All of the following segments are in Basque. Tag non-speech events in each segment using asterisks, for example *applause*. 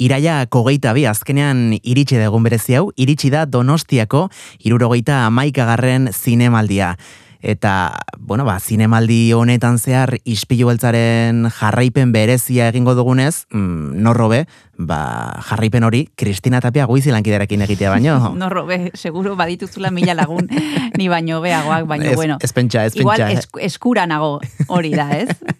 Iraia kogeita bi azkenean iritsi da egun berezi hau, iritsi da Donostiako irurogeita amaikagarren zinemaldia. Eta, bueno, ba, zinemaldi honetan zehar ispilu beltzaren jarraipen berezia egingo dugunez, mm, norrobe, ba, jarraipen hori, Kristina Tapia goizi lankiderekin egitea baino. *laughs* Norro, be, seguro badituzula mila lagun, ni baino beagoak, baino, bueno. ez pentsa, ez Igual pentsa, esk- eskura nago hori da, ez? *laughs*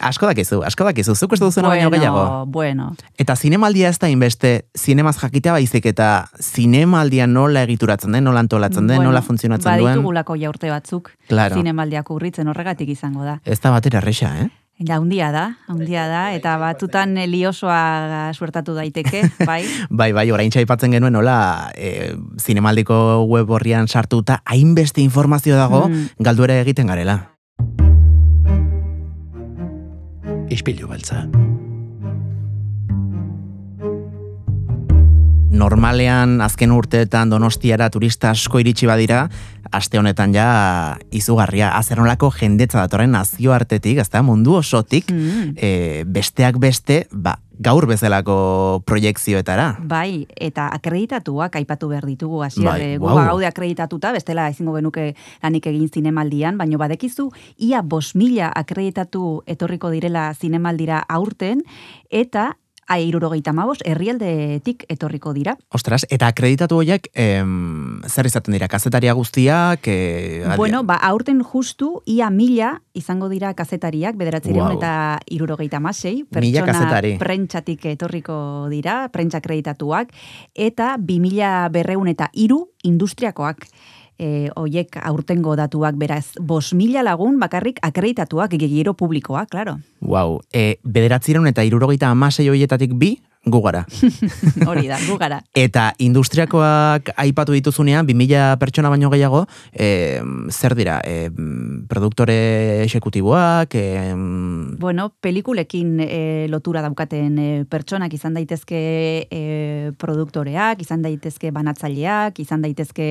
asko dakizu, asko dakizu, zuk ez duzuna baino gehiago. bueno. Eta zinemaldia ez da inbeste, zinemaz jakitea baizik eta zinemaldia nola egituratzen den, nola antolatzen den, Bueno, nola funtzionatzen duen. Baditugulako jaurte batzuk, Claro. zinemaldiak urritzen horregatik izango da. Ez da batera erresa, eh? Ja, handia da, handia da, eta batzutan eh, liosoa suertatu daiteke, *laughs* bai? Bai, bai, orain aipatzen genuen nola e, zinemaldiko web horrian sartuta hainbeste informazio dago Mm. galdu ere egiten garela. Ispilu beltza. Normalean azken urteetan donostiara turista asko iritsi badira, aste honetan ja izugarria. Azernolako jendetza datorren nazioartetik, ezta mundu osotik, Mm. e, besteak beste, ba, gaur bezalako proiekzioetara. Bai, eta akreditatuak aipatu behar ditugu hasier Bai, guau. gaude akreditatuta, bestela ezingo genuke lanik egin zinemaldian, baino badekizu ia bos mila akreditatu etorriko direla zinemaldira aurten, eta airurogeita mabos herrialdetik etorriko dira. Ostras, eta akreditatu horiek em, zer izaten dira, kazetaria guztiak? E, Bueno, ba, aurten justu ia mila izango dira kazetariak, bederatzireun Guau. eta irurogeita masei, pertsona prentxatik etorriko dira, prentxa akreditatuak, eta bi mila berreun eta iru industriakoak. E, oiek aurtengo datuak beraz, bos mila lagun bakarrik akreditatuak, gero publikoa, claro. Wow, e, bederatzireun eta irurogeita amasei horietatik bi, gu gara. *laughs* Hori da, gu gara. Eta industriakoak aipatu dituzunean, 2000 pertsona baino gehiago, e, zer dira, e, produktore esekutiboak, e, Bueno, pelikulekin e, lotura daukaten e, pertsonak izan daitezke e, produktoreak, izan daitezke banatzaileak, izan daitezke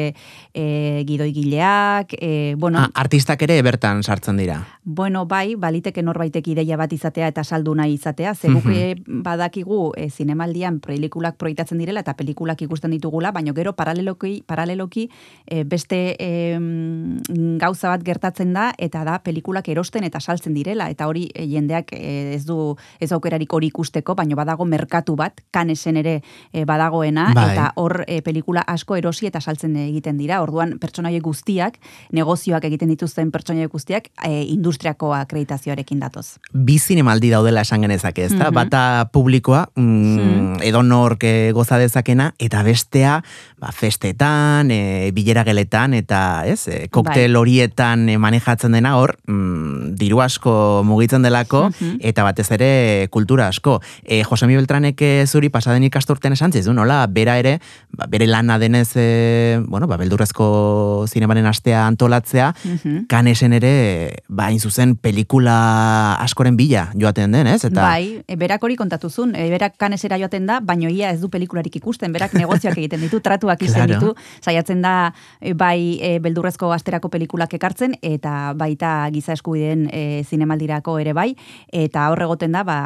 e, gidoigileak, e, bueno, ah, artistak ere bertan sartzen dira. bueno, bai, baliteke norbaitek ideia bat izatea eta saldu nahi izatea, zeguke badakigu e, zinemaldian pelikulak proiektatzen direla eta pelikulak ikusten ditugula, baina gero paraleloki, paraleloki e, beste e, mm, gauza bat gertatzen da eta da pelikulak erosten eta saltzen direla eta hori e, jendeak e, ez du ez aukerarik hori ikusteko, baina badago merkatu bat, kanesen ere badagoena Bai. eta hor e, pelikula asko erosi eta saltzen egiten dira. Orduan pertsonaie guztiak, negozioak egiten dituzten pertsonaie guztiak e, industriako akreditazioarekin datoz. Bi zinemaldi daudela esan genezake, ezta? Mhm. Bata publikoa, mm, Mhm. edonork eh, goza dezakena, eta bestea, ba, festetan, e, bilera geletan, eta ez, e, koktel Bai. horietan e, manejatzen dena hor, mm, diru asko mugitzen delako, Mhm. eta batez ere kultura asko. E, Josemi Beltranek zuri pasaden ikasturtean esan zizu, nola, bera ere, ba, bere lana denez, e, bueno, ba, beldurrezko zinemaren astea antolatzea, Mhm. kanesen ere, ba, zuzen, pelikula askoren bila joaten den, ez? Eta, Bai, e, berak hori kontatuzun, e, berak kanesera joaten da, baino ia ez du pelikularik ikusten, berak *laughs* negozioak egiten ditu, tratuak izan Claro. ditu, saiatzen da e, bai e, beldurrezko asterako pelikulak ekartzen, eta baita giza eskubideen e, zinemaldirako ere bai, eta hor egoten da, ba,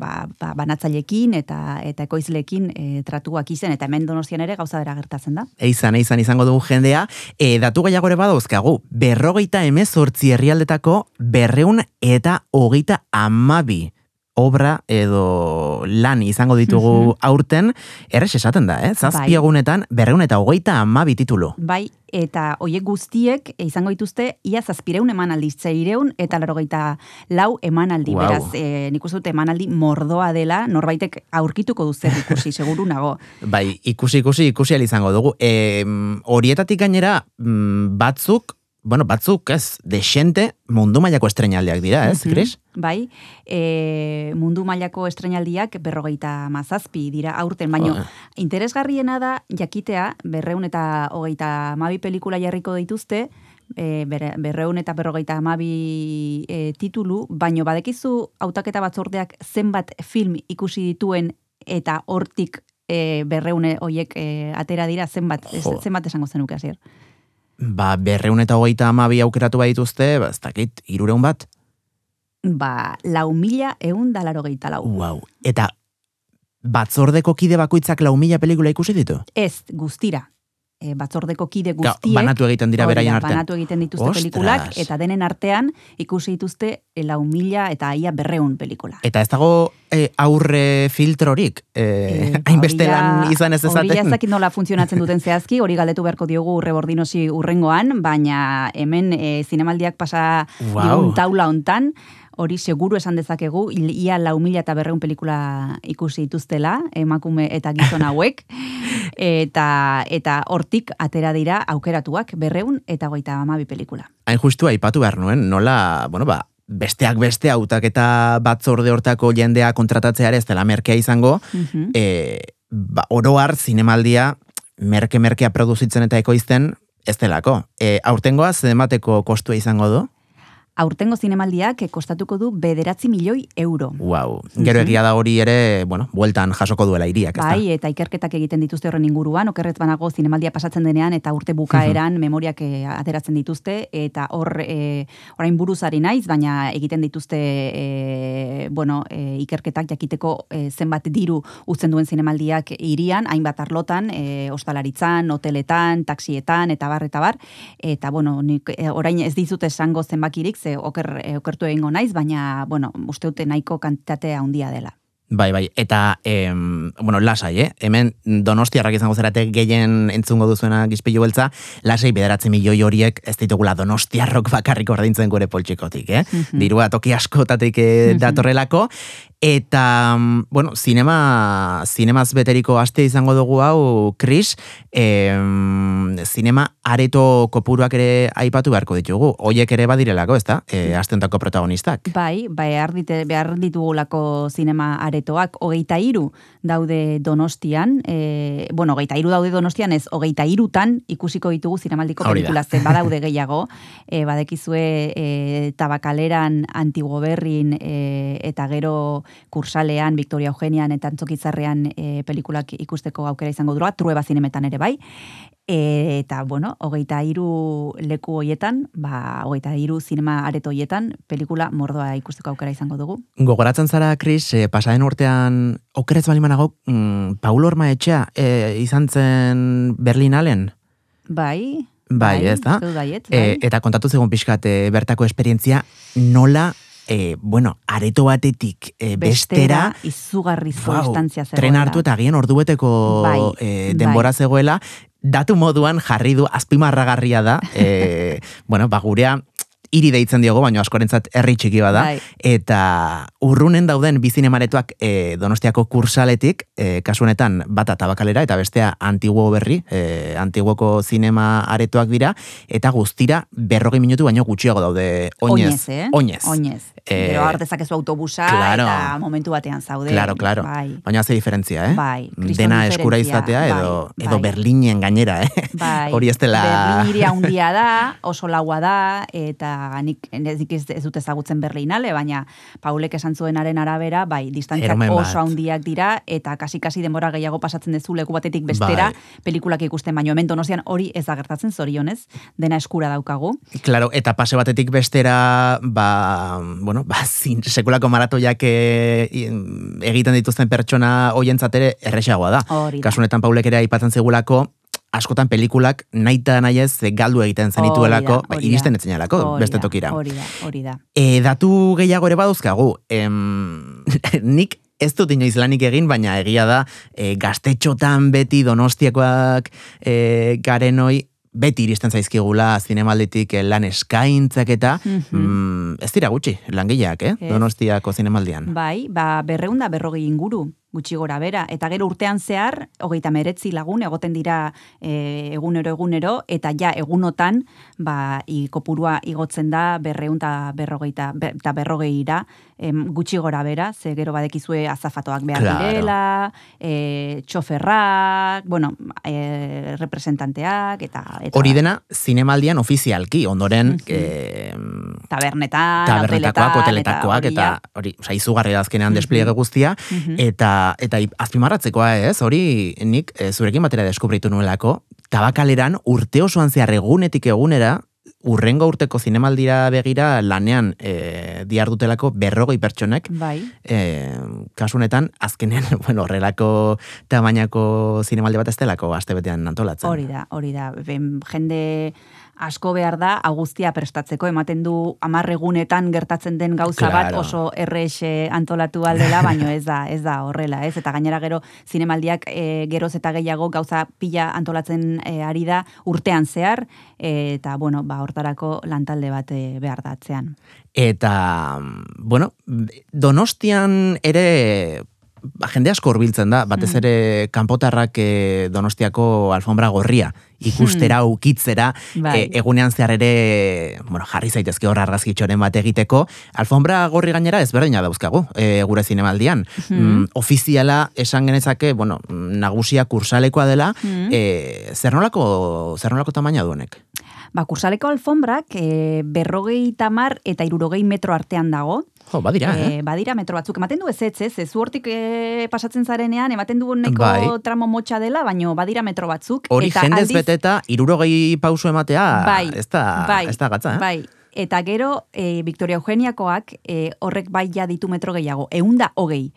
ba, ba, banatzailekin eta eta ekoizlekin e, tratuak izen, eta hemen donostian ere gauza bera gertatzen da. Eizan, eizan izango dugu jendea, e, datu gehiago ere badauzkagu, berrogeita emezortzi herrialdetako berreun eta hogeita amabi obra edo lan izango ditugu Mhm. aurten, errex esaten da, eh? Zazpi Bai. egunetan berreun eta hogeita amabi titulu. Bai, eta hoiek guztiek izango dituzte ia zazpireun emanaldi, zeireun eta larogeita lau emanaldi. Guau. Beraz, e, nik uste dut emanaldi mordoa dela, norbaitek aurkituko du zer *laughs* ikusi, seguru nago. Bai, ikusi, ikusi, ikusi izango dugu. E, horietatik gainera, mm, batzuk, bueno, batzuk, ez, desente mundu mailako estrenaldiak dira, ez, Mhm. Chris? Bai, e, mundu mailako estrenaldiak berrogeita mazazpi dira aurten, baino Oh. interesgarriena da jakitea berreun eta hogeita mabi pelikula jarriko dituzte, e, berreun eta berrogeita amabi e, titulu, baino badekizu hautaketa batzordeak zenbat film ikusi dituen eta hortik e, berreune hoiek e, atera dira zenbat, ez- Jo. zenbat esango zenuke hasier. Ba, berreun eta hogeita amabi aukeratu badituzte, ba, ez dakit, irureun bat. Ba, lau mila eun da larogeita lau. Wow. Eta batzordeko kide bakoitzak lau mila pelikula ikusi ditu? Ez, guztira. E, batzordeko kide Ga, guztiek. banatu egiten dira beraien artean. Banatu egiten dituzte Ostras. pelikulak, eta denen artean ikusi dituzte e, lau mila eta aia berreun pelikula. Eta ez dago e, aurre filtrorik, e, Eh, *laughs* hainbeste lan izan ez Hori ezaten. ezakit nola funtzionatzen duten zehazki, hori galdetu beharko diogu rebordinosi urrengoan, baina hemen e, zinemaldiak pasa Wow. digun taula hontan, hori seguru esan dezakegu, ia lau mila eta berreun pelikula ikusi dituztela, emakume eta gizon *laughs* hauek, eta eta hortik atera dira aukeratuak berreun eta goita amabi pelikula. Hain justu aipatu behar nuen, nola, bueno, ba, besteak beste hautak eta batzorde hortako jendea kontratatzea ere ez dela merkea izango, Mhm. e, ba, oroar zinemaldia merke-merkea produzitzen eta ekoizten ez delako. E, aurtengoa zemateko kostua izango du? Aurtengo zinemaldiak kostatuko du bederatzi milioi euro. Wow. Gero Mhm. egia da hori ere, bueno, bueltan jasoko duela iriak, Bai, eta ikerketak egiten dituzte horren inguruan, okerrez banago zinemaldia pasatzen denean eta urte bukaeran memoriak eh, ateratzen dituzte eta hor eh, orain buruzari naiz, baina egiten dituzte eh, bueno, eh, ikerketak jakiteko eh, zenbat diru uzten duen zinemaldiak hirian, hainbat arlotan, eh, ostalaritzan, hoteletan, taxietan eta bar eta bar eta bueno, nik orain ez dizut esango zenbakirik ze oker, eh, okertu egingo naiz, baina bueno, uste dute nahiko kantitate handia dela. Bai, bai, eta, em, bueno, lasai, eh? Hemen donostiarrak izango zerate gehien entzungo duzuena gizpilu beltza, lasai bederatzi milioi horiek ez ditugula donostiarrok bakarrik ordaintzen gure poltsikotik, eh? Mhm. Dirua toki askotatik eh, Mhm. datorrelako, eta, mm, bueno, zinema, zinemaz beteriko aste izango dugu hau, Chris, em, zinema areto kopuruak ere aipatu beharko ditugu, hoiek ere badirelako, ez da? E, aste hontako protagonistak. Bai, behar, dite, behar ditugulako zinema aretoak, hogeita iru daude donostian, e, bueno, hogeita iru daude donostian ez, hogeita irutan ikusiko ditugu zinemaldiko pelikula ze badaude *laughs* gehiago, e, badekizue e, tabakaleran, antigoberrin e, eta gero kursalean, Victoria Eugenian eta antzokitzarrean e, pelikulak ikusteko aukera izango dura, trueba zinemetan ere bai, E, eta, bueno, hogeita hiru leku hoietan, ba, hogeita hiru zinema areto hoietan, pelikula mordoa ikusteko aukera izango dugu. Gogoratzen zara, Chris, eh, pasaden urtean, okerez bali manago, mm, Paulo Orma etxea eh, izan zen Berlinalen? Bai, Bai, ez da? Eh, bai. eta kontatu zegoen pixkat eh, bertako esperientzia, nola, eh, bueno, areto batetik eh, bestera, izugarrizko Wow, distantzia zegoela. tren hartu eta agian ordubeteko Bai, eh, denbora bai. zegoela, datu moduan jarri du azpimarragarria da, *laughs* eh, bueno, ba, gurea hiri deitzen diogo, baina askorentzat herri txiki bada, Bai. eta urrunen dauden bizinemaretoak e, donostiako kursaletik, e, kasu honetan bata tabakalera eta bestea antiguo berri, e, antiguoko zinema aretoak dira, eta guztira berrogei minutu baino gutxiago daude oinez. Oinez, eh? Oinez. Oinez. Eh, Gero hartezakezu autobusa claro. eta momentu batean zaude. Claro, claro. Bai. Baina ze diferentzia, eh? Bai, Dena eskura izatea edo, bai, edo bai. Berlinen gainera, eh? Bai, *laughs* Hori ez dela... Berlin hiria handia da, oso laua da, eta nik nik ez, ez dut ezagutzen Berlinale, baina Paulek esan zuenaren arabera, bai, distantziak oso handiak dira, eta kasi-kasi denbora gehiago pasatzen dezu leku batetik bestera, Bai. pelikulak ikusten, baino hemen donostian hori ez da gertatzen zorionez, dena eskura daukagu. Claro, eta pase batetik bestera, ba, bueno, ba, zin, sekulako maratoiak e, egiten dituzten pertsona hoientzat ere erresagoa da. Kasu honetan Paulek ere aipatzen zegulako, askotan pelikulak naita nahi ez galdu egiten zenituelako, ba, iristen etzenelako Hori beste tokira. Hori da, hori da. E, datu gehiago ere baduzkagu. Em, *laughs* nik ez dut inoiz lanik egin, baina egia da e, gaztetxotan beti donostiakoak e, garenoi beti iristen zaizkigula zinemalditik eh, lan eskaintzak eta Mhm. mm, ez dira gutxi, langileak, eh? Ez. Donostiako zinemaldian. Bai, ba, berreunda berrogei inguru, gutxi gora bera. Eta gero urtean zehar, hogeita meretzi lagun, egoten dira e, egunero egunero, eta ja egunotan, ba, i, kopurua igotzen da berreunda berrogeita, be, eta berrogeira, em, gutxi gora bera, ze gero badekizue azafatoak behar Claro. direla, e, txoferrak, bueno, e, representanteak, eta... eta Hori dena zinemaldian ofizialki, ondoren Mhm. eh, tabernetan, tabernetakoak, hoteletakoak, eta hori oza, izugarri da azkenean Mhm. despliege guztia, Mhm. eta eta i- azpimarratzekoa ez, hori nik eh, zurekin batera deskubritu nuelako, tabakaleran urte osoan zehar egunetik egunera, urrengo urteko zinemaldira begira lanean e, diardutelako berrogei pertsonek. Bai. E, kasunetan, azkenean, *laughs* bueno, horrelako tamainako zinemaldi bat ez delako astebetean antolatzen. Hori da, hori da. Ben, jende asko behar da agustia prestatzeko ematen du amarregunetan gertatzen den gauza bat Claro. oso errex antolatu aldela, baino ez da, ez da horrela, ez? Eta gainera gero zinemaldiak e, geroz eta gehiago gauza pila antolatzen e, ari da urtean zehar, e, eta bueno, ba, hortarako lantalde bat e, behar da atzean. Eta, bueno, donostian ere jende asko hurbiltzen da, batez Mm. ere kanpotarrak eh, donostiako alfombra gorria ikustera, ukitzera, Hmm. Bai. e, egunean zehar ere, bueno, jarri zaitezke hor argazkitxoren bat egiteko, alfombra gorri gainera ezberdina dauzkagu, e, gure zinemaldian. Mhm. Mm, ofiziala esan genezake, bueno, nagusia kursalekoa dela, Mhm. e, zer nolako, zer nolako tamaina duenek? Ba, kursaleko alfombrak e, berrogei tamar eta irurogei metro artean dago. Jo, badira, eh? E, badira metro batzuk. Ematen du ez ez, ez, ez hortik e, pasatzen zarenean, ematen du neko Bai. tramo motxa dela, baino badira metro batzuk. Hori eta jendez aldiz- beteta, irurogei pauso ematea, bai, ez da, bai, ez da gatza, eh? Bai, eta gero e, Victoria Eugeniakoak e, horrek bai ja ditu metro gehiago, eunda hogei.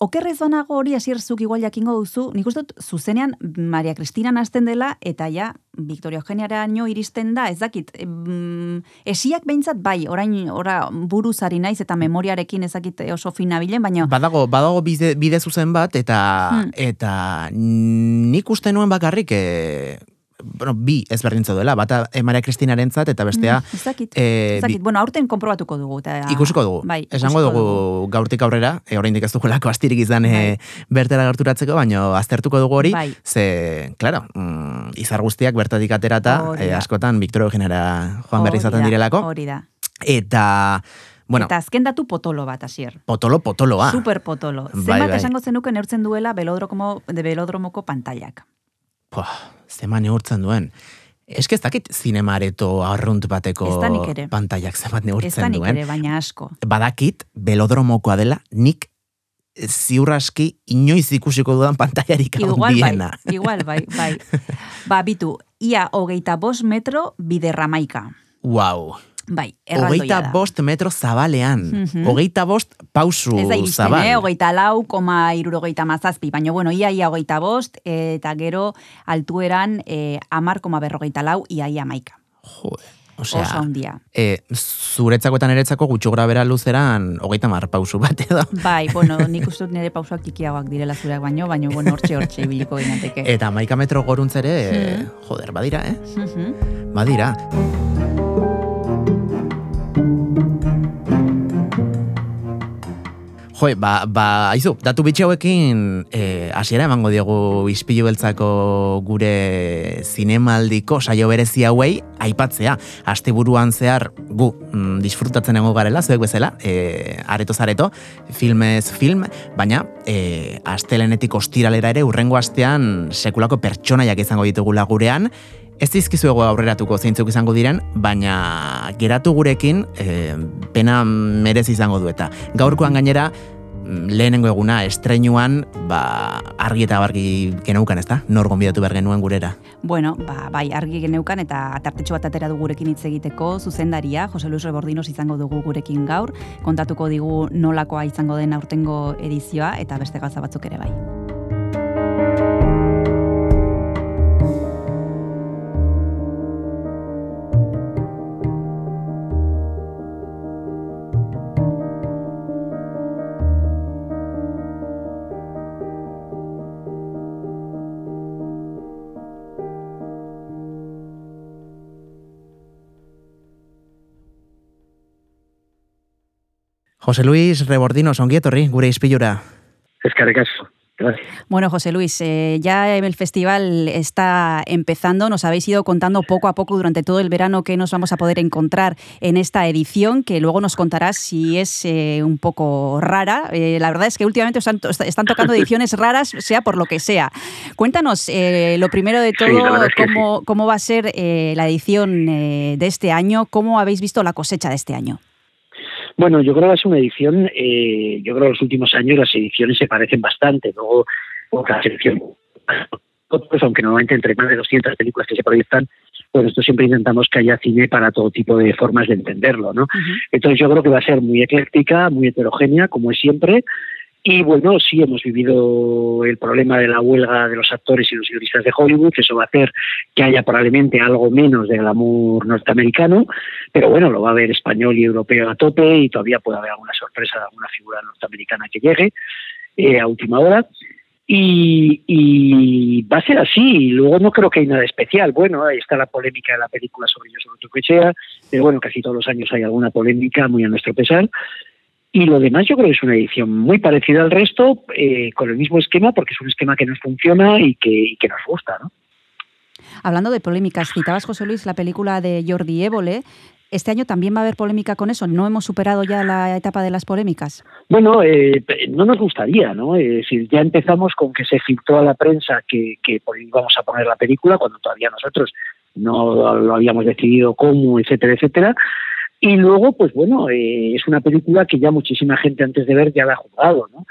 Okerrez banago hori asierzuk igual jakingo duzu, nik uste dut zuzenean Maria Cristina nazten dela, eta ja, Victoria Eugeniaraino iristen da, ez dakit, em, esiak behintzat bai, orain ora buruzari naiz eta memoriarekin ez oso fina bilen, baina Badago, badago bide, bide zuzen bat, eta Hmm. eta nik uste nuen bakarrik, e, bueno, bi ezberdintza duela, bata e, Maria Kristinarentzat eta bestea Mm, ez dakit, eh, ez dakit. bi- bueno, aurten konprobatuko dugu. Eta, ikusiko dugu. Bai, Esango ikusiko dugu gaurtik aurrera, e, oraindik ez dugulako astirik izan e, bertera gerturatzeko, baino aztertuko dugu hori, Bai. ze, claro, mm, izar guztiak bertatik aterata, e, askotan Victoria Eugenera joan berri izaten direlako, Hori da. eta, bueno, Eta azken datu potolo bat, asier. potolo potoloa. Super potolo. Bai, Zenbat bai. esango zenuke neurtzen duela belodromo, de belodromoko pantailak. Pua, zema neurtzen duen. Eske ez dakit zinemareto arrunt bateko Ez da neurtzen duen. ere, baina asko. Badakit, belodromokoa dela, nik ziur aski inoiz ikusiko dudan pantaiarik Igual bai, handiena. igual bai, bai. *laughs* Ba, bitu, ia hogeita bost metro biderramaika. Wow. Bai, erraldoia da. bost metro zabalean. Mhm. Hogeita bost pausu Ez da iristen, zabal. eh? hogeita lau, koma irurogeita mazazpi, baina bueno, ia ia hogeita bost, eta gero altueran eh, amar koma berrogeita lau, ia ia maika. Jode. Osea, handia. e, zuretzako eta niretzako gutxu grabera luzeran hogeita mar pausu bat edo. Bai, bueno, nik uste dut nire pausoak txikiagoak direla zureak baino, baina bueno, hortxe hortxe ibiliko ginateke. Eta maika metro goruntzere, Mhm. joder, badira, eh? Mhm. Badira. Jo, ba, ba, aizu, datu bitxe hauekin eh, hasiera emango diogu ispilu beltzako gure zinemaldiko saio berezi hauei aipatzea. Asteburuan zehar gu mm, disfrutatzen egongo garela, zuek bezala, eh, areto zareto, filmez film, baina eh, astelenetik ostiralera ere urrengo astean sekulako pertsonaiak izango ditugula gurean, Ez dizkizuego aurreratuko zeintzuk izango diren, baina geratu gurekin e, pena merez izango du eta. Gaurkoan gainera, mm, lehenengo eguna estreinuan, ba, argi eta bargi geneukan, ez da? Nor gonbidatu behar genuen gurera. Bueno, ba, bai, argi geneukan eta tartetxo bat atera du gurekin hitz egiteko zuzendaria, Jose Luis Rebordinos izango dugu gurekin gaur, kontatuko digu nolakoa izango den aurtengo edizioa eta beste gauza batzuk ere bai. Jose Luis Rebordinos, ongietorri, gure izpilura. Eskerrik asko. Gracias. Bueno, José Luis, eh, ya el festival está empezando. Nos habéis ido contando poco a poco durante todo el verano qué nos vamos a poder encontrar en esta edición, que luego nos contarás si es eh, un poco rara. Eh, la verdad es que últimamente están, están tocando *laughs* ediciones raras, sea por lo que sea. Cuéntanos, eh, lo primero de todo, es que cómo, cómo va a ser eh, la edición eh, de este año, cómo habéis visto la cosecha de este año. Bueno, yo creo que es una edición, eh, yo creo que los últimos años las ediciones se parecen bastante, luego otra selección, pues, aunque normalmente entre más de 200 películas que se proyectan, pues nosotros siempre intentamos que haya cine para todo tipo de formas de entenderlo, ¿no? Entonces yo creo que va a ser muy ecléctica, muy heterogénea, como es siempre, y bueno, sí hemos vivido el problema de la huelga de los actores y los guionistas de Hollywood, eso va a hacer que haya probablemente algo menos del amor norteamericano, pero bueno, lo va a haber español y europeo a tope y todavía puede haber alguna sorpresa de alguna figura norteamericana que llegue eh, a última hora. Y, va a ser así. Luego no creo que hay nada especial. Bueno, ahí está la polémica de la película sobre Yo sobre sea, pero bueno, casi todos los años hay alguna polémica, muy a nuestro pesar. Y lo demás yo creo que es una edición muy parecida al resto, eh, con el mismo esquema, porque es un esquema que nos funciona y que, que nos gusta, ¿no? Hablando de polémicas, citabas, José Luis, la película de Jordi Évole. ¿Este año también va a haber polémica con eso? ¿No hemos superado ya la etapa de las polémicas? Bueno, eh, no nos gustaría, ¿no? Es decir, ya empezamos con que se filtró a la prensa que, que íbamos a poner la película, cuando todavía nosotros no lo habíamos decidido cómo, etcétera, etcétera. Y luego, pues bueno, eh, es una película que ya muchísima gente antes de ver ya la ha jugado, ¿no?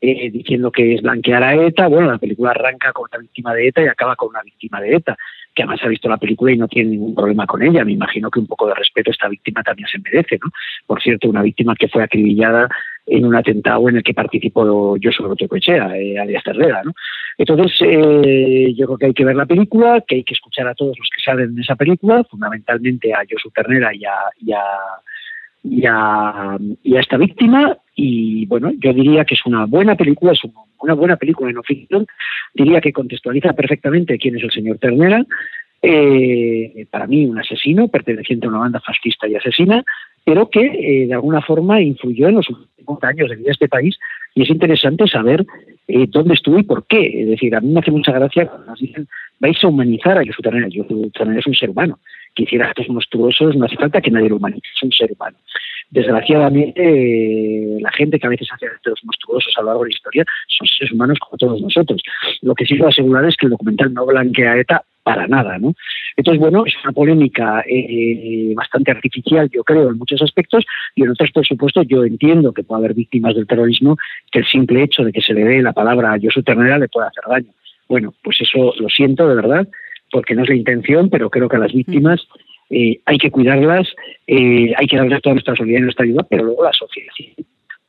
Eh, diciendo que es blanquear a ETA. Bueno, la película arranca con una víctima de ETA y acaba con una víctima de ETA, que además ha visto la película y no tiene ningún problema con ella. Me imagino que un poco de respeto esta víctima también se merece, ¿no? Por cierto, una víctima que fue acribillada en un atentado en el que participó yo sobre Tecoechea, eh, alias Terrera, ¿no? Entonces, eh, yo creo que hay que ver la película, que hay que escuchar a todos los que salen de esa película, fundamentalmente a Josu Ternera y a, y a, esta víctima, y bueno, yo diría que es una buena película, es una buena película en no diría que contextualiza perfectamente quién es el señor Ternera, eh, para mí un asesino perteneciente a una banda fascista y asesina, pero que eh, de alguna forma influyó en los últimos años de vida de este país y es interesante saber eh, dónde estuvo y por qué. Es decir, a mí me hace mucha gracia cuando nos dicen vais a humanizar a Jesús Ternera. Yo Ternera es un ser humano. Que hiciera actos monstruosos no hace falta que nadie lo humanice, es un ser humano. Desgraciadamente, eh, la gente que a veces hace actos monstruosos a lo largo de la historia son seres humanos como todos nosotros. Lo que sí puedo asegurar es que el documental no blanquea ETA para nada, ¿no? Entonces, bueno, es una polémica eh, bastante artificial, yo creo, en muchos aspectos, y en otros, por supuesto, yo entiendo que puede haber víctimas del terrorismo, que el simple hecho de que se le dé la palabra a Josu Ternera le puede hacer daño. Bueno, pues eso lo siento de verdad, porque no es la intención, pero creo que a las víctimas eh, hay que cuidarlas, eh, hay que darles toda nuestra solidaridad y nuestra ayuda, pero luego la sociedad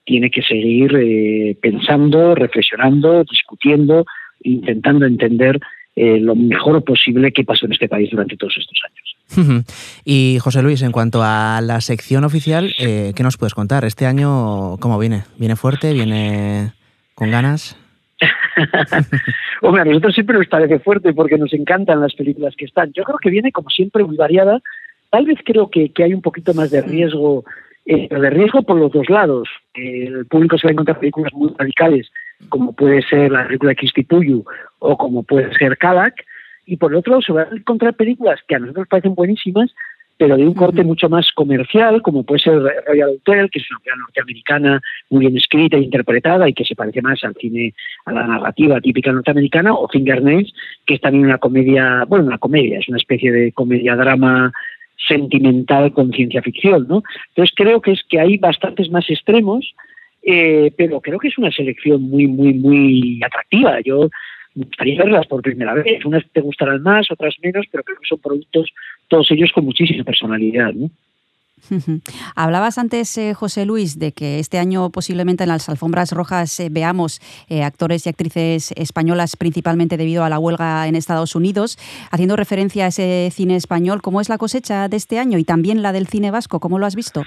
tiene que seguir pensando, reflexionando, discutiendo, intentando entender eh, lo mejor posible que pasó en este país durante todos estos años. y José Luis, en cuanto a la sección oficial, eh, ¿qué nos puedes contar? ¿Este año cómo viene? ¿Viene fuerte? ¿Viene con ganas? *laughs* Hombre, a nosotros siempre nos parece fuerte porque nos encantan las películas que están. Yo creo que viene, como siempre, muy variada. Tal vez creo que, que hay un poquito más de riesgo, eh, de riesgo por los dos lados. el público se va a encontrar películas muy radicales como puede ser la película Kistipuyu o como puede ser Kalak, y por otro lado se van a encontrar películas que a nosotros parecen buenísimas, pero de un corte mucho más comercial, como puede ser Royal Hotel, que es una película norteamericana muy bien escrita e interpretada y que se parece más al cine, a la narrativa típica norteamericana, o Fingernails, que es también una comedia, bueno, una comedia, es una especie de comedia-drama sentimental con ciencia ficción, ¿no? Entonces creo que es que hay bastantes más extremos eh, pero creo que es una selección muy, muy, muy atractiva. Yo me gustaría verlas por primera vez. Unas te gustarán más, otras menos, pero creo que son productos, todos ellos con muchísima personalidad. ¿no? *laughs* Hablabas antes, eh, José Luis, de que este año posiblemente en las alfombras rojas eh, veamos actores y actrices españolas, principalmente debido a la huelga en Estados Unidos, haciendo referencia a ese cine español. ¿Cómo es la cosecha de este año y también la del cine vasco? ¿Cómo lo has visto?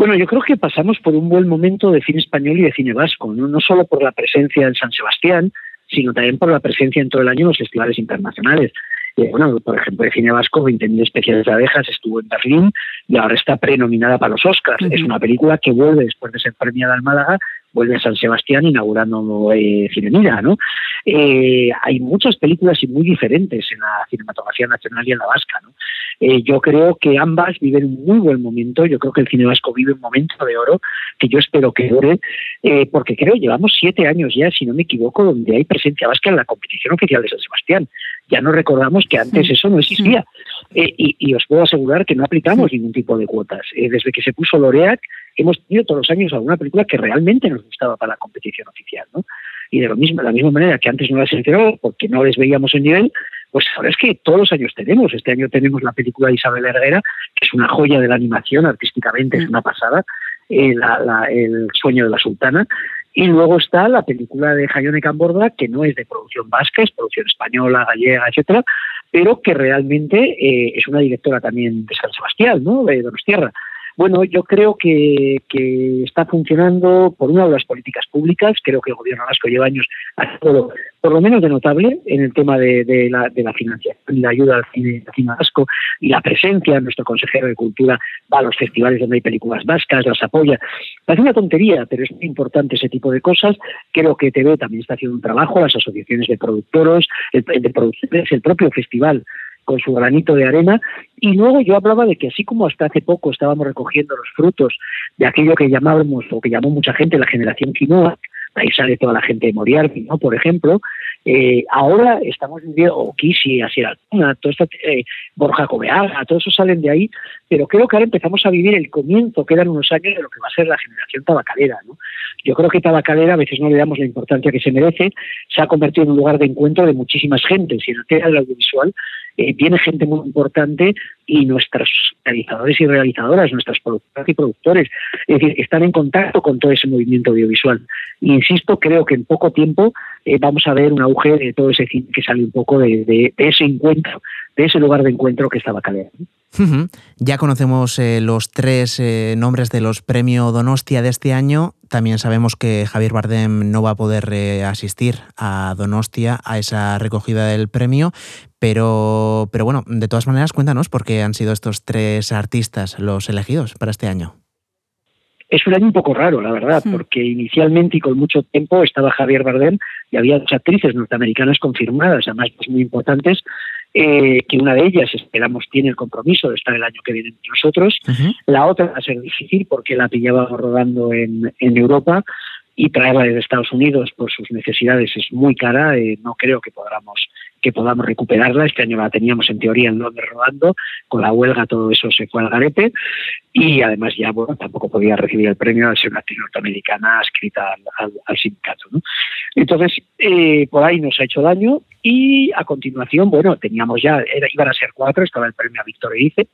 Bueno, yo creo que pasamos por un buen momento de cine español y de cine vasco, no, solo por la presencia en San Sebastián, sino también por la presencia en todo el año en los festivales internacionales. Eh, bueno, por ejemplo, de cine vasco, 20.000 especiales de abejas, estuvo en Berlín y ahora está prenominada para los Oscars. Es una película que vuelve, después de ser premiada en Málaga, vuelve a San Sebastián inaugurando eh, Cinemira, ¿no? Eh, hay muchas películas y muy diferentes en la cinematografía nacional y en la vasca, ¿no? Eh, yo creo que ambas viven un muy buen momento, yo creo que el cine vasco vive un momento de oro, que yo espero que dure, eh, porque creo llevamos siete años ya, si no me equivoco, donde hay presencia vasca en la competición oficial de San Sebastián. Ya no recordamos que antes eso no existía. y, y, os puedo asegurar que no aplicamos ningún tipo de cuotas. desde que se puso Loreac, hemos tenido todos los años alguna película que realmente nos gustaba para la competición oficial, ¿no? Y de lo mismo, de la misma manera que antes no las enteró porque no les veíamos en nivel, Pues ahora es que todos los años tenemos. Este año tenemos la película de Isabel Herrera, que es una joya de la animación, artísticamente es mm. una pasada, eh, El sueño de la sultana. Y luego está la película de Jayone Camborda, que no es de producción vasca, es producción española, gallega, etcétera, pero que realmente eh, es una directora también de San Sebastián, ¿no? de Donostierra. Bueno, yo creo que, está funcionando por una de las políticas públicas. Creo que el gobierno vasco lleva años haciendo por lo menos de notable en el tema de, la, de la financiación y la ayuda al cine, vasco y la presencia. Nuestro consejero de Cultura a los festivales donde hay películas vascas, las apoya. Parece una tontería, pero es muy importante ese tipo de cosas. Creo que TV también está haciendo un trabajo, las asociaciones de productores, de productores, el propio festival con su granito de arena. Y luego yo hablaba de que así como hasta hace poco estábamos recogiendo los frutos de aquello que llamábamos o que llamó mucha gente la generación quinoa, ahí sale toda la gente de Moriarty, ¿no? Por ejemplo, eh, ahora estamos viviendo, o Kisi, Asier Altuna, todo esto, eh, Borja Cobeaga, todos esos salen de ahí, pero creo que ahora empezamos a vivir el comienzo, quedan unos años de lo que va a ser la generación tabacalera, ¿no? Yo creo que tabacalera a veces no le damos la importancia que se merece, se ha convertido en un lugar de encuentro de muchísimas gentes, y en del audiovisual eh, viene gente muy importante y nuestros realizadores y realizadoras, nuestras productoras y productores, es decir, están en contacto con todo ese movimiento audiovisual. Y insisto, creo que en poco tiempo eh, vamos a ver un auge de todo ese cine que sale un poco de, ese encuentro, de ese lugar de encuentro que estaba Calera. Ya conocemos eh, los tres eh, nombres de los premios Donostia de este año. También sabemos que Javier Bardem no va a poder asistir a Donostia a esa recogida del premio, pero, pero bueno, de todas maneras, cuéntanos por qué han sido estos tres artistas los elegidos para este año. Es un año un poco raro, la verdad, porque inicialmente y con mucho tiempo estaba Javier Bardem y había dos actrices norteamericanas confirmadas, además pues, muy importantes, eh, que una de ellas, esperamos, tiene el compromiso de estar el año que viene entre nosotros. La otra va a ser difícil porque la pillaba rodando en, en Europa y traerla desde Estados Unidos por sus necesidades es muy cara. Eh, no creo que podamos que podamos recuperarla. Este año la teníamos en teoría en Londres rodando, con la huelga todo eso se fue al garete y además ya bueno tampoco podía recibir el premio al ser una norteamericana escrita al, sindicato. Entonces eh, por ahí nos ha hecho daño y a continuación bueno teníamos ya iban a ser cuatro estaba el premio a Víctor Erice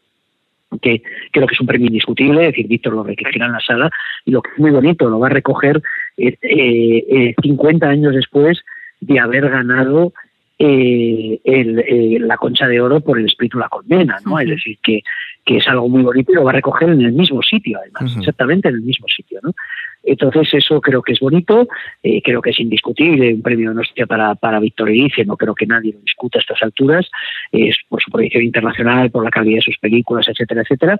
que creo que es un premio indiscutible, es decir, Víctor lo recogerá en la sala y lo que es muy bonito, lo va a recoger eh, eh, 50 años después de haber ganado eh, el, la concha de oro por el espíritu de la colmena, ¿no? Es decir, que, que, es algo muy bonito y lo va a recoger en el mismo sitio, además, exactamente en el mismo sitio, ¿no? Entonces, eso creo que es bonito, eh, creo que es indiscutible, un premio de hostia para, para Víctor Erice, no creo que nadie lo discuta a estas alturas, es por su proyección internacional, por la calidad de sus películas, etcétera, etcétera.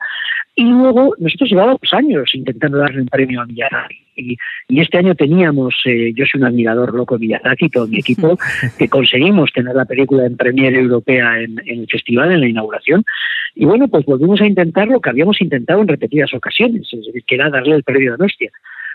Y luego, nosotros llevábamos años intentando darle un premio a Miyazaki, y, este año teníamos, eh, yo soy un admirador loco de Miyazaki, todo mi equipo, *laughs* que conseguimos tener la película en premiere europea en, en el festival, en la inauguración, y bueno, pues volvimos a intentar lo que habíamos intentado en repetidas ocasiones, es decir, que era darle el premio de Nostia.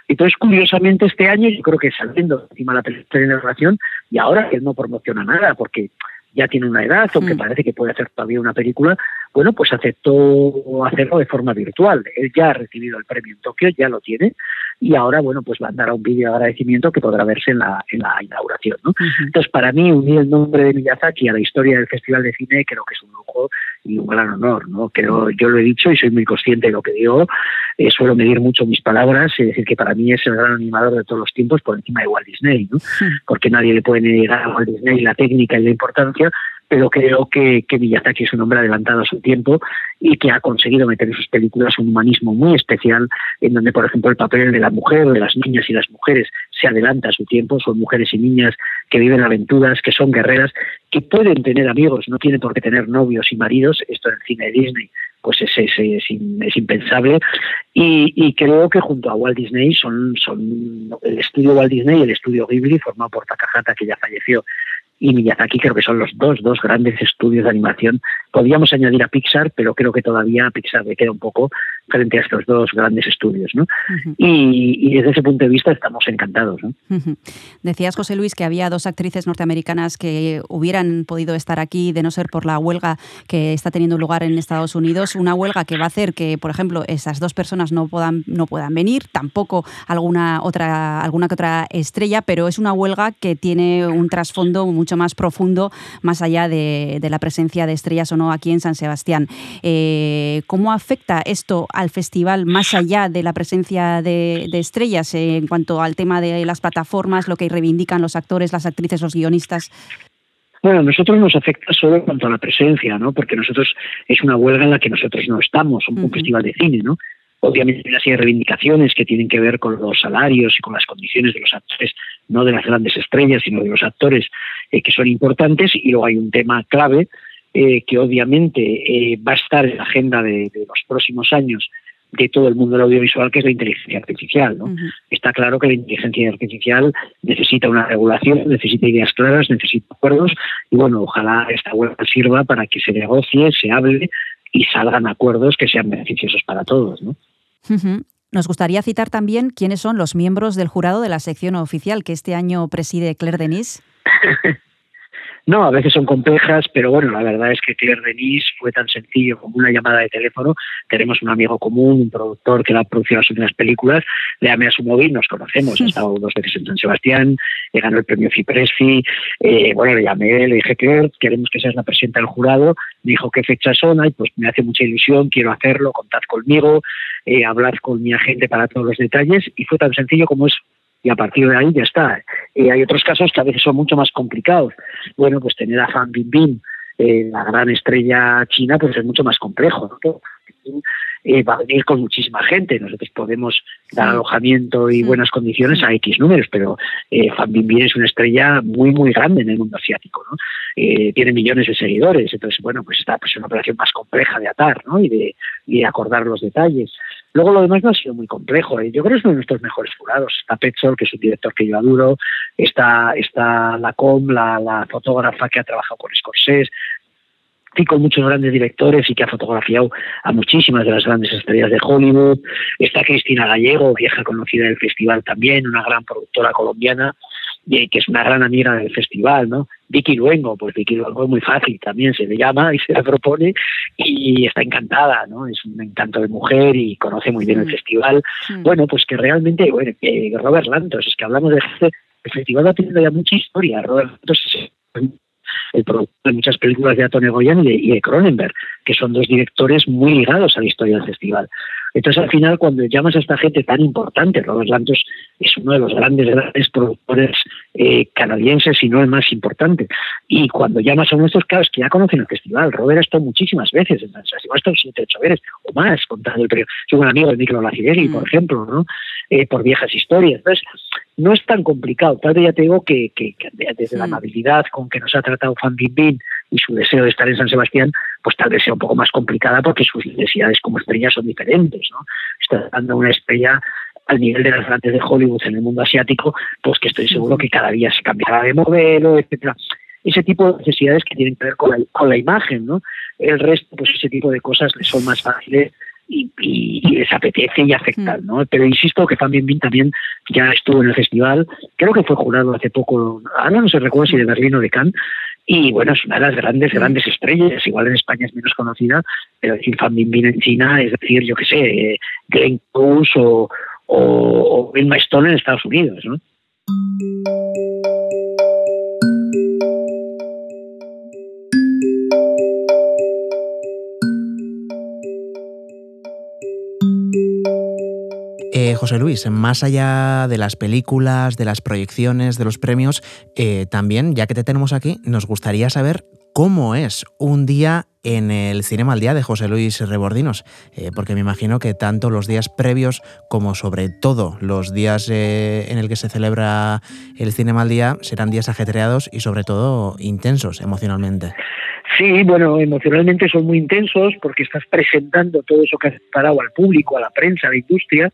Entonces, curiosamente, este año yo creo que saliendo encima la película de relación y ahora él no promociona nada porque ya tiene una edad, aunque mm. parece que puede hacer todavía una película, bueno, pues aceptó hacerlo de forma virtual. Él ya ha recibido el premio en Tokio, ya lo tiene, y ahora, bueno, pues dar un vídeo de agradecimiento que podrá verse en la, en la inauguración. ¿no? Entonces, para mí, unir el nombre de Miyazaki a la historia del Festival de Cine creo que es un lujo y un gran honor. ¿no? Creo, yo lo he dicho y soy muy consciente de lo que digo, eh, suelo medir mucho mis palabras, es decir, que para mí es el gran animador de todos los tiempos por encima de Walt Disney, ¿no? porque nadie le puede negar a Walt Disney la técnica y la importancia, pero creo que, que Miyazaki es un hombre adelantado a su tiempo y que ha conseguido meter en sus películas un humanismo muy especial, en donde, por ejemplo, el papel de la mujer, de las niñas y las mujeres se adelanta a su tiempo, son mujeres y niñas que viven aventuras, que son guerreras, que pueden tener amigos, no tienen por qué tener novios y maridos, esto en el cine de Disney pues es, impensable. Y, y, creo que junto a Walt Disney son, son el estudio Walt Disney y el estudio Ghibli formado por Takahata que ya falleció y Miyazaki creo que son los dos, dos grandes estudios de animación. Podríamos añadir a Pixar, pero creo que todavía a Pixar le queda un poco frente a estos dos grandes estudios. ¿no? y, desde ese punto de vista estamos encantados. ¿no? Decías, José Luis, que había dos actrices norteamericanas que hubieran podido estar aquí de no ser por la huelga que está teniendo lugar en Estados Unidos. Una huelga que va a hacer que, por ejemplo, esas dos personas no puedan, no puedan venir, tampoco alguna otra, alguna que otra estrella, pero es una huelga que tiene un trasfondo mucho mucho más profundo, más allá de, la presencia de estrellas o no aquí en San Sebastián. Eh, ¿Cómo afecta esto al festival más allá de la presencia de, estrellas en cuanto al tema de las plataformas, lo que reivindican los actores, las actrices, los guionistas? Bueno, a nosotros nos afecta solo en cuanto a la presencia, ¿no? Porque nosotros es una huelga en la que nosotros no estamos, un festival de cine, ¿no? Obviamente hay una serie de reivindicaciones que tienen que ver con los salarios y con las condiciones de los actores, no de las grandes estrellas, sino de los actores eh, que son importantes. Y luego hay un tema clave eh, que obviamente eh, va a estar en la agenda de, los próximos años de todo el mundo del audiovisual, que es la inteligencia artificial. ¿no? Está claro que la inteligencia artificial necesita una regulación, necesita ideas claras, necesita acuerdos, y bueno, ojalá esta web sirva para que se negocie, se hable y salgan acuerdos que sean beneficiosos para todos. ¿no? Nos gustaría citar también quiénes son los miembros del jurado de la sección oficial que este año preside Claire Denis. *laughs* No, a veces son complejas, pero bueno, la verdad es que Claire Denis fue tan sencillo como una llamada de teléfono. Tenemos un amigo común, un productor que ha producido las últimas películas. Le llamé a su móvil, nos conocemos, he estado dos veces en San Sebastián, le ganó el premio Cipressi. Eh, bueno, le llamé, le dije, Claire, queremos que seas la presidenta del jurado. Me dijo, ¿qué fechas son? Ay, pues me hace mucha ilusión, quiero hacerlo, contad conmigo, eh, hablad con mi agente para todos los detalles. Y fue tan sencillo como es y a partir de ahí ya está. Y hay otros casos que a veces son mucho más complicados. Bueno, pues tener a Fan Bingbing, eh, la gran estrella china, pues es mucho más complejo. ¿no? Eh, va a venir con muchísima gente. Nosotros podemos dar alojamiento y buenas condiciones a X números, pero eh, Fan es una estrella muy, muy grande en el mundo asiático. ¿no? Eh, tiene millones de seguidores. Entonces, bueno, pues está pues, una operación más compleja de atar ¿no? y, de, y de acordar los detalles. Luego lo demás no ha sido muy complejo. ¿eh? Yo creo que es uno de nuestros mejores jurados. Está Petzol, que es un director que yo adoro. Está, está Lacom, la, la fotógrafa que ha trabajado con Scorsese. Y con muchos grandes directores y que ha fotografiado a muchísimas de las grandes estrellas de Hollywood. Está Cristina Gallego, vieja conocida del festival también, una gran productora colombiana que es una gran amiga del festival, ¿no? Vicky Luengo, pues Vicky Luengo es muy fácil, también se le llama y se la propone y está encantada, ¿no? Es un encanto de mujer y conoce muy bien el festival. Bueno, pues que realmente, bueno, Robert Lantos, es que hablamos de el festival ha tenido ya mucha historia. Robert Lantos es el productor de muchas películas de Antonio Goyan y de Cronenberg, que son dos directores muy ligados a la historia del festival. Entonces, al final, cuando llamas a esta gente tan importante, Robert Lantos es uno de los grandes, grandes productores eh, canadienses y no el más importante. Y cuando llamas a uno de estos, claro, que ya conocen el festival. Robert ha estado muchísimas veces en San Sebastián, ha estado siete, ocho veces o más contando el periodo. Soy un amigo de Micro Lacideri, por mm. ejemplo, ¿no? Eh, por viejas historias. Entonces, no es tan complicado. Tal vez ya te digo que, desde la amabilidad con que nos ha tratado Fan Bin y su deseo de estar en San Sebastián, pues tal vez sea un poco más complicada porque sus necesidades como estrella son diferentes, ¿no? Está dando una estrella al nivel de las grandes de Hollywood en el mundo asiático, pues que estoy seguro que cada día se cambiará de modelo, etcétera. Ese tipo de necesidades que tienen que ver con la, con la imagen, ¿no? El resto, pues ese tipo de cosas le son más fáciles y, les apetece y afectan, ¿no? Pero insisto que Fan Bin también ya estuvo en el festival, creo que fue jurado hace poco, ahora no se recuerda si de Berlín o de Cannes, y bueno, es una de las grandes, grandes estrellas. Igual en España es menos conocida, pero decir Fan Bingbing en China es decir, yo qué sé, Glenn Close o, o, o Stone en Estados Unidos, ¿no? Eh, José Luis, más allá de las películas, de las proyecciones, de los premios, eh, también, ya que te tenemos aquí, nos gustaría saber cómo es un día en el Cinema al Día de José Luis Rebordinos, eh, porque me imagino que tanto los días previos como sobre todo los días en el que se celebra el Cinema al Día serán días ajetreados y sobre todo intensos emocionalmente. Sí, bueno, emocionalmente son muy intensos porque estás presentando todo eso que has preparado al público, a la prensa, a la industria.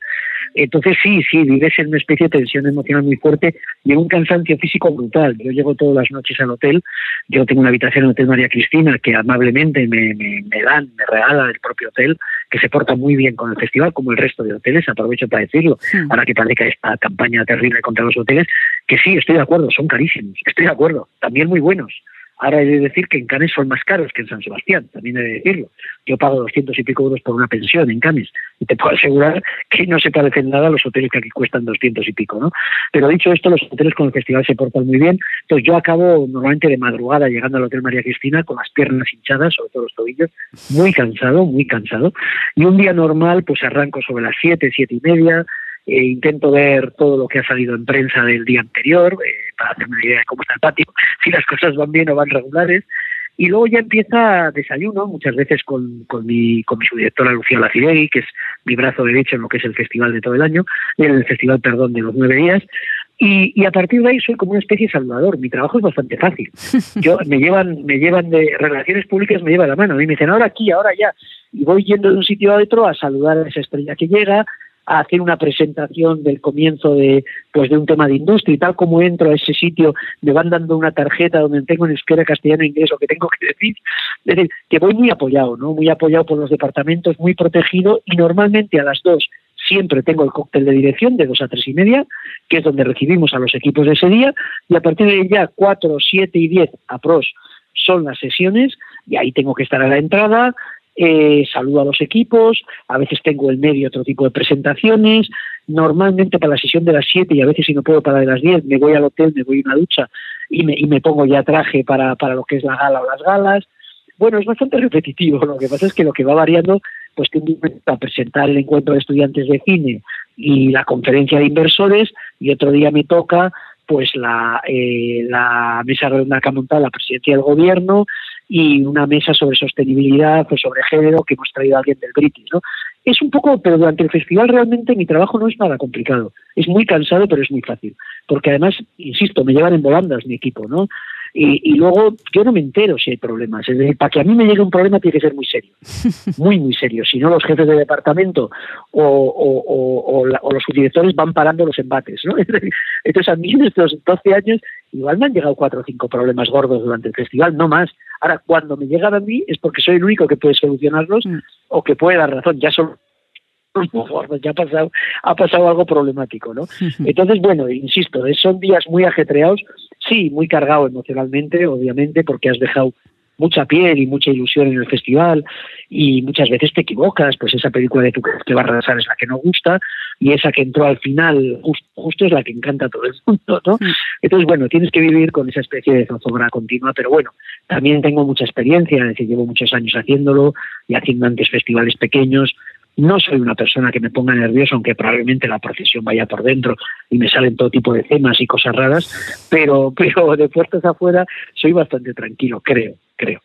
Entonces sí, sí, vives en una especie de tensión emocional muy fuerte y en un cansancio físico brutal. Yo llego todas las noches al hotel, yo tengo una habitación en el Hotel María Cristina que amablemente me, me, dan, me regala el propio hotel, que se porta muy bien con el festival, como el resto de hoteles, aprovecho para decirlo, ahora que parece esta campaña terrible contra los hoteles, que sí, estoy de acuerdo, son carísimos, estoy de acuerdo, también muy buenos Ahora he de decir que en Cannes son más caros que en San Sebastián, también he de decirlo. Yo pago 200 y pico euros por una pensión en Cannes y te puedo asegurar que no se parecen nada a los hoteles que aquí cuestan 200 y pico, ¿no? Pero dicho esto, los hoteles con el festival se portan muy bien. Entonces yo acabo normalmente de madrugada llegando al Hotel María Cristina con las piernas hinchadas, sobre todo los tobillos, muy cansado, muy cansado. Y un día normal, pues arranco sobre las 7, 7 y media, eh, intento ver todo lo que ha salido en prensa del día anterior eh, para hacerme una idea de cómo está el patio, *laughs* si las cosas van bien o van regulares. Y luego ya empieza desayuno, muchas veces con, con, mi, con mi subdirectora Lucía Lacidegui, que es mi brazo derecho en lo que es el festival de todo el año, en el festival, perdón, de los nueve días. Y, y, a partir de ahí soy como una especie de salvador. Mi trabajo es bastante fácil. *laughs* Yo me llevan, me llevan de relaciones públicas, me llevan la mano. Y me dicen, ahora aquí, ahora ya. Y voy yendo de un sitio a otro a saludar a esa estrella que llega, a hacer una presentación del comienzo de pues de un tema de industria. Y tal como entro a ese sitio me van dando una tarjeta donde tengo en euskera, castellano inglés lo que tengo que decir, es decir, que voy muy apoyado, ¿no? Muy apoyado por los departamentos, muy protegido. Y normalmente a las dos siempre tengo el cóctel de dirección de dos a tres y media, que es donde recibimos a los equipos de ese día, y a partir de ya cuatro, siete y diez a pros son las sesiones, y ahí tengo que estar a la entrada, eh, saludo a los equipos, a veces tengo el medio otro tipo de presentaciones, normalmente para la sesión de las 7 y a veces si no puedo para de las 10 me voy al hotel, me voy a una ducha y me, y me pongo ya traje para, para lo que es la gala o las galas. Bueno, es bastante *laughs* repetitivo, lo que pasa es que lo que va variando, pues tengo a presentar el encuentro de estudiantes de cine y la conferencia de inversores y otro día me toca pues la, eh, la mesa redonda que ha montado la presidencia del gobierno y una mesa sobre sostenibilidad o sobre género que hemos traído a alguien del British, ¿no? Es un poco, pero durante el festival realmente mi trabajo no es nada complicado. Es muy cansado, pero es muy fácil. Porque además, insisto, me llevan en volandas mi equipo, ¿no? Y, y, luego yo no me entero si hay problemas. Es decir, para que a mí me llegue un problema tiene que ser muy serio, *laughs* muy, muy serio. Si no, los jefes de departamento o, o, o, la, o los subdirectores van parando los embates. ¿no? *laughs* Entonces, a mí en estos 12 años igual me han llegado cuatro o cinco problemas gordos durante el festival, no más. Ahora, cuando me llegan a mí es porque soy el único que puede solucionarlos mm. o que puede dar razón. Ya son *laughs* ya ha pasado, ha pasado algo problemático, ¿no? *laughs* Entonces, bueno, insisto, son días muy ajetreados, sí, muy cargado emocionalmente, obviamente, porque has dejado mucha piel y mucha ilusión en el festival y muchas veces te equivocas, pues esa película de tu que va a arrasar es la que no gusta y esa que entró al final justo, justo es la que encanta a todo el mundo, ¿no? Entonces, bueno, tienes que vivir con esa especie de zozobra continua, pero bueno, también tengo mucha experiencia, es decir, llevo muchos años haciéndolo y haciendo antes festivales pequeños, no soy una persona que me ponga nervioso, aunque probablemente la profesión vaya por dentro y me salen todo tipo de temas y cosas raras, pero, *laughs* pero de puertas afuera soy bastante tranquilo, creo, creo.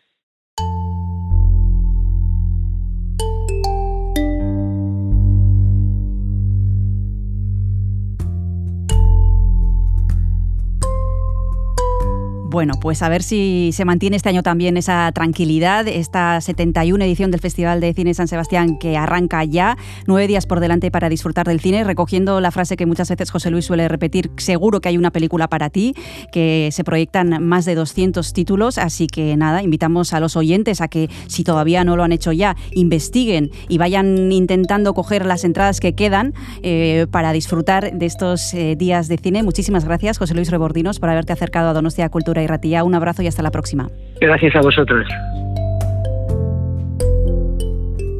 Bueno, pues a ver si se mantiene este año también esa tranquilidad, esta 71 edición del Festival de Cine San Sebastián que arranca ya, nueve días por delante para disfrutar del cine, recogiendo la frase que muchas veces José Luis suele repetir, seguro que hay una película para ti, que se proyectan más de 200 títulos, así que nada, invitamos a los oyentes a que si todavía no lo han hecho ya, investiguen y vayan intentando coger las entradas que quedan eh, para disfrutar de estos eh, días de cine. Muchísimas gracias, José Luis Rebordinos, por haberte acercado a Donostia Cultura y Ratilla. Un abrazo y hasta la próxima. Gracias a vosotros.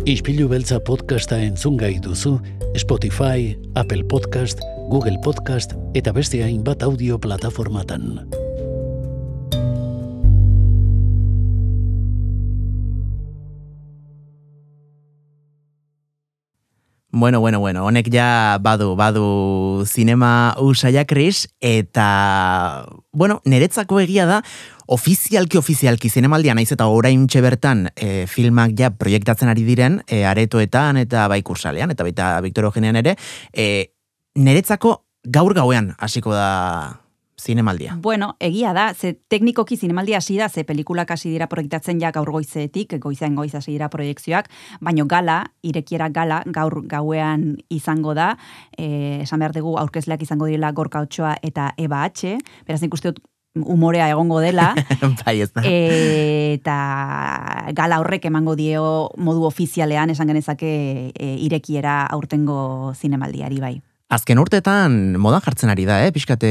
Ispilu beltza podcasta entzun gai duzu Spotify, Apple Podcast, Google Podcast eta beste hainbat audio plataformatan. Bueno, bueno, bueno, honek ja badu, badu zinema usaia Chris, eta, bueno, niretzako egia da, ofizialki ofizialki zinemaldia naiz eta orain bertan e, filmak ja proiektatzen ari diren, e, aretoetan eta bai kursalean, eta baita Victor Eugenean ere, e, niretzako gaur gauean hasiko da zinemaldia. Bueno, egia da, ze teknikoki zinemaldia hasi da, ze pelikulak hasi dira proiektatzen ja gaur goizetik, goizean goiz hasi dira proiektzioak, baino gala, irekiera gala, gaur gauean izango da, eh, esan behar dugu aurkezleak izango direla Gorka Otsoa eta Eba H, beraz nik uste dut umorea egongo dela, *laughs* bai, ez da. eta gala horrek emango dio modu ofizialean esan genezake e, irekiera aurtengo zinemaldiari bai. Azken urtetan modan jartzen ari da, eh? Piskate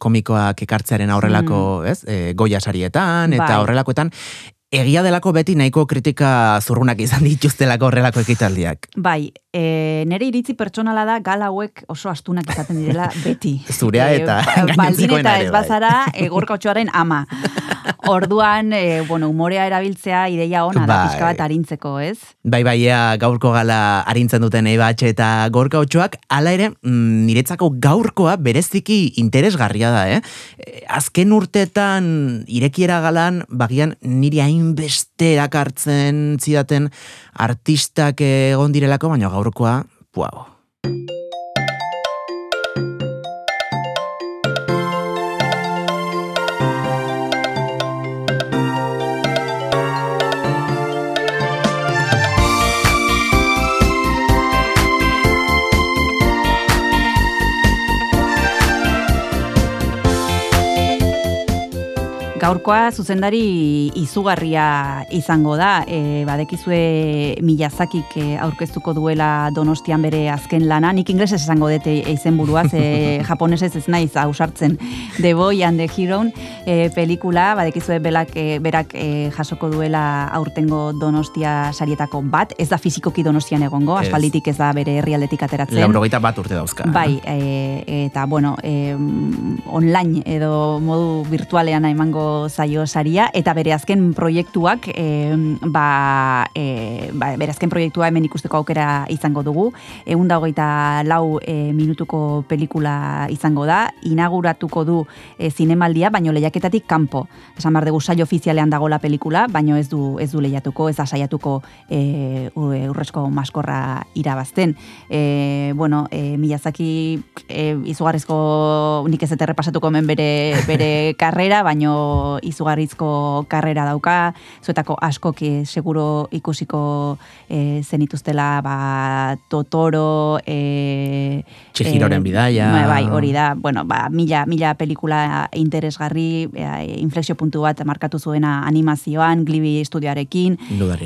komikoak ekartzearen aurrelako, ez? E, goia sarietan, eta Bai. horrelakoetan. Egia delako beti nahiko kritika zurrunak izan dituztelako horrelako ekitaldiak. Bai, e, nire iritzi pertsonala da gal hauek oso astunak izaten direla *laughs* beti. Zurea eta ba- *laughs* Baldin eta ez bai. bazara, e, gorkautxoaren ama. *laughs* Orduan, e, bueno, umorea erabiltzea ideia ona da Bai. pixka bat arintzeko, ez? Bai, bai, ea, gaurko gala arintzen duten ebatxe eta gorka otxoak, ala ere, mm, niretzako gaurkoa bereziki interesgarria da, eh? E, Azken urtetan irekiera galan, bagian niri hainbeste erakartzen zidaten artistak egon direlako, baina gaurkoa, puau. Gaurkoa zuzendari izugarria izango da, e, badekizue Miyazakik e, aurkeztuko duela Donostian bere azken lana, nik inglesez esango dute izen burua, ze *laughs* japonesez ez naiz ausartzen. The Boy and the Hero e, pelikula, badekizue belak, e, berak e, jasoko duela aurtengo Donostia sarietako bat, ez da fizikoki Donostian egongo, aspalditik ez da bere herrialdetik ateratzen. Laurogeita bat urte dauzka. Bai, e, eta bueno, e, online edo modu virtualean emango zaio saria eta bere azken proiektuak e, ba, e, ba, bere azken proiektua hemen ikusteko aukera izango dugu. Egun hogeita lau e, minutuko pelikula izango da, inauguratuko du e, zinemaldia, baino lehiaketatik kanpo. Esan behar dugu saio ofizialean dagola pelikula, baino ez du ez du lehiatuko, ez da saiatuko e, u- e, urrezko maskorra irabazten. E, bueno, e, Miyazaki e, izugarrizko nik ez eta errepasatuko hemen bere, bere *laughs* karrera, baino izugarrizko karrera dauka, zuetako askok e, seguro ikusiko e, zenituztela ba, Totoro, e, Chihiroren bidaia. Bai, bai, hori da, bueno, ba, mila, mila pelikula interesgarri, e, inflexio puntu bat markatu zuena animazioan, Glibi estudioarekin.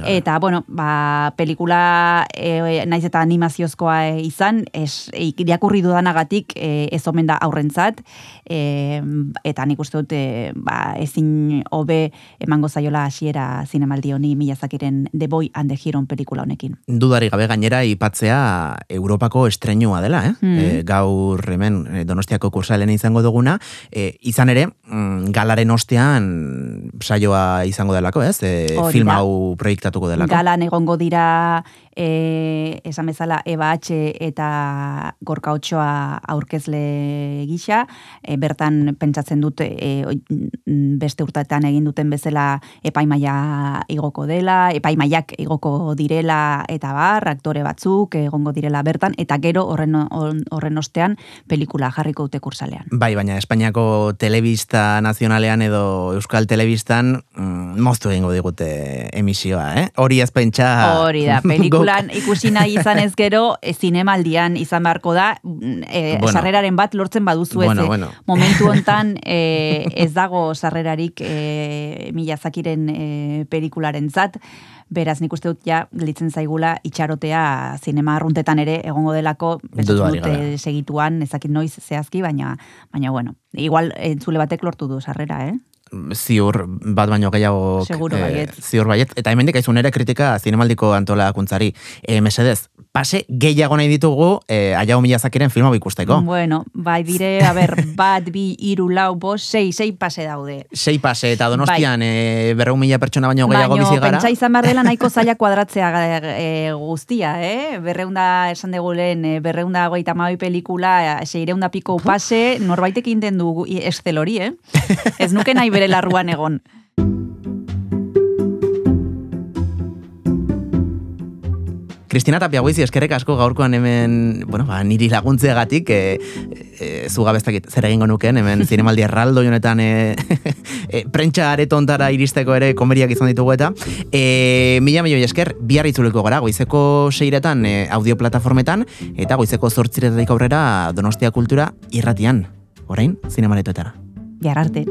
Eta, bueno, ba, pelikula e, naiz eta animaziozkoa e, izan, es, irakurri dudanagatik e, ez omen da aurrentzat, e, eta nik uste dut e, ba, ezin hobe emango zaiola hasiera zinemaldi honi Miyazakiren The Boy and the Hero pelikula honekin. Dudari gabe gainera ipatzea Europako estrenua dela, eh? Mm. E, gaur hemen e, Donostiako kursalen izango duguna, e, izan ere, galaren ostean saioa izango delako, ez? E, film hau proiektatuko delako. Galan egongo dira e, esan bezala Eba H eta Gorka Otsoa aurkezle gisa, e, bertan pentsatzen dut e, mm, beste urteetan egin duten bezala epaimaia igoko dela, epaimaiak igoko direla eta bar, aktore batzuk egongo direla bertan, eta gero horren, horren ostean pelikula jarriko dute kursalean. Bai, baina Espainiako telebista nazionalean edo Euskal Telebistan mm, moztu egingo digute emisioa, eh? Hori ez pentsa... Hori da, *laughs* pelikulan ikusi nahi izan ez gero, e, zinemaldian izan beharko da, e, Bueno. sarreraren bat lortzen baduzu ez. Bueno, eh, bueno. Momentu *laughs* hontan e, ez dago sarrerarik e, Miyazakiren e, pelikularen zat, beraz nik uste dut ja gelditzen zaigula itxarotea zinema arruntetan ere egongo delako, dut segituan, ezakit noiz zehazki, baina, baina bueno, igual entzule batek lortu du sarrera, eh? Ziur bat baino gehiago Seguro baietz. ziur baiet eta hemendik aizun ere kritika zinemaldiko antolakuntzari e, mesedez pase gehiago nahi ditugu e, aiao milazakiren filma ikusteko Bueno, bai dire, a ber, *laughs* bat, bi, iru, lau, bost, sei, sei pase daude. sei pase eta donostian e, berreun mila pertsona baino gehiago Baina, bizi gara pentsa izan behar dela nahiko *laughs* zaila kuadratzea e, guztia, eh? Berreunda, esan dugu lehen, e, berreunda goita maui pelikula, e, seireunda piko pase, norbaitek inten du estel hori, eh? Ez nuke nahi bere larruan egon. Kristina Tapia Guizi eskerrek asko gaurkoan hemen, bueno, ba, niri laguntzeagatik, e, e, zuga bestakit zer egingo nuken, hemen *laughs* zinemaldi erraldo honetan e, *laughs* e, prentsa aretontara iristeko ere komeriak izan ditugu eta e, mila milioi esker, bihar itzuliko gara, goizeko seiretan e, audio plataformetan, eta goizeko zortziretatik aurrera Donostia Kultura irratian, orain, zinemaretoetara. Bihar arte.